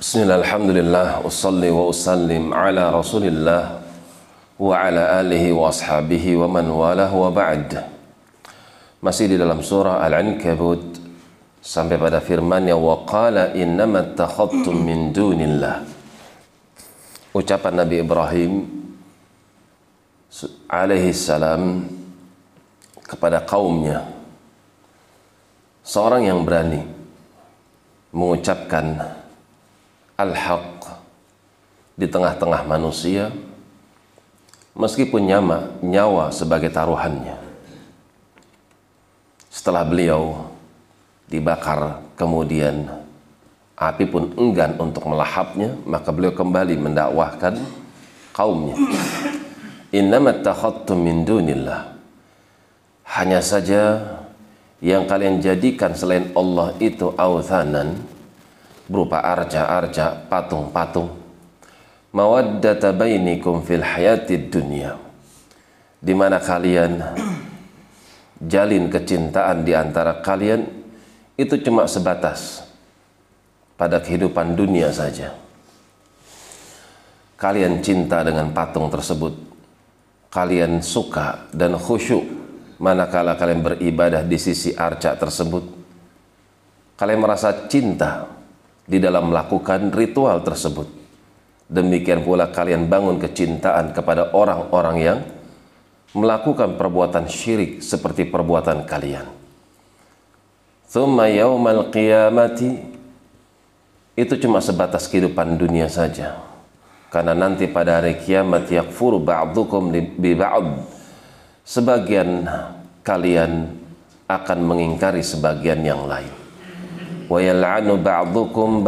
Bismillah, usalli wa usallim ala rasulillah wa ala alihi wa ashabihi wa man walah wa ba'd. Masih di dalam surah Al-Ankabut sampai pada firmannya wa qala innama takhadtum min dunillah. Ucapan Nabi Ibrahim alaihi salam kepada kaumnya. Seorang yang berani mengucapkan al-haq. Di tengah-tengah manusia meskipun nyawa, nyawa sebagai taruhannya. Setelah beliau dibakar kemudian api pun enggan untuk melahapnya maka beliau kembali mendakwahkan kaumnya. Innamat min dunillah. Hanya saja yang kalian jadikan selain Allah itu authanan berupa arca-arca, patung-patung. Mawaddata bainikum fil hayatid dunia. Di mana kalian jalin kecintaan di antara kalian itu cuma sebatas pada kehidupan dunia saja. Kalian cinta dengan patung tersebut. Kalian suka dan khusyuk manakala kalian beribadah di sisi arca tersebut. Kalian merasa cinta di dalam melakukan ritual tersebut. Demikian pula kalian bangun kecintaan kepada orang-orang yang melakukan perbuatan syirik seperti perbuatan kalian. Thumma qiyamati itu cuma sebatas kehidupan dunia saja. Karena nanti pada hari kiamat yakfuru ba'dukum bi ba'd. Sebagian kalian akan mengingkari sebagian yang lain wa ba'dukum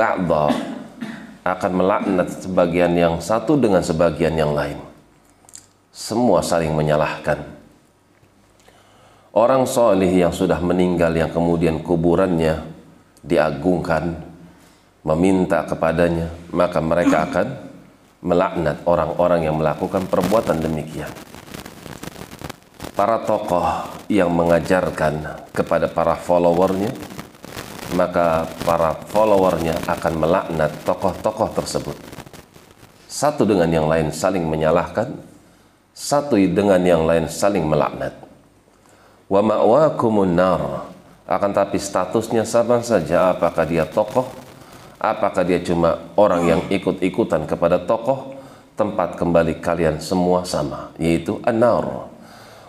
akan melaknat sebagian yang satu dengan sebagian yang lain. Semua saling menyalahkan. Orang solih yang sudah meninggal yang kemudian kuburannya diagungkan meminta kepadanya maka mereka akan melaknat orang-orang yang melakukan perbuatan demikian. Para tokoh yang mengajarkan kepada para followernya maka para followernya akan melaknat tokoh-tokoh tersebut. Satu dengan yang lain saling menyalahkan, satu dengan yang lain saling melaknat. Wa ma'wakumun nar. Akan tapi statusnya sama saja apakah dia tokoh, apakah dia cuma orang yang ikut-ikutan kepada tokoh, tempat kembali kalian semua sama, yaitu an-nar.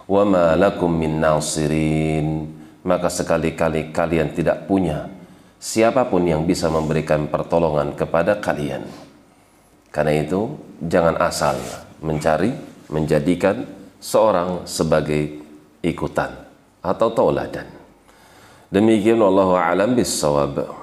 Wa ma lakum min nasirin maka sekali-kali kalian tidak punya siapa pun yang bisa memberikan pertolongan kepada kalian. Karena itu, jangan asal mencari, menjadikan seorang sebagai ikutan atau tauladan. Demikian Allah alam bisawab.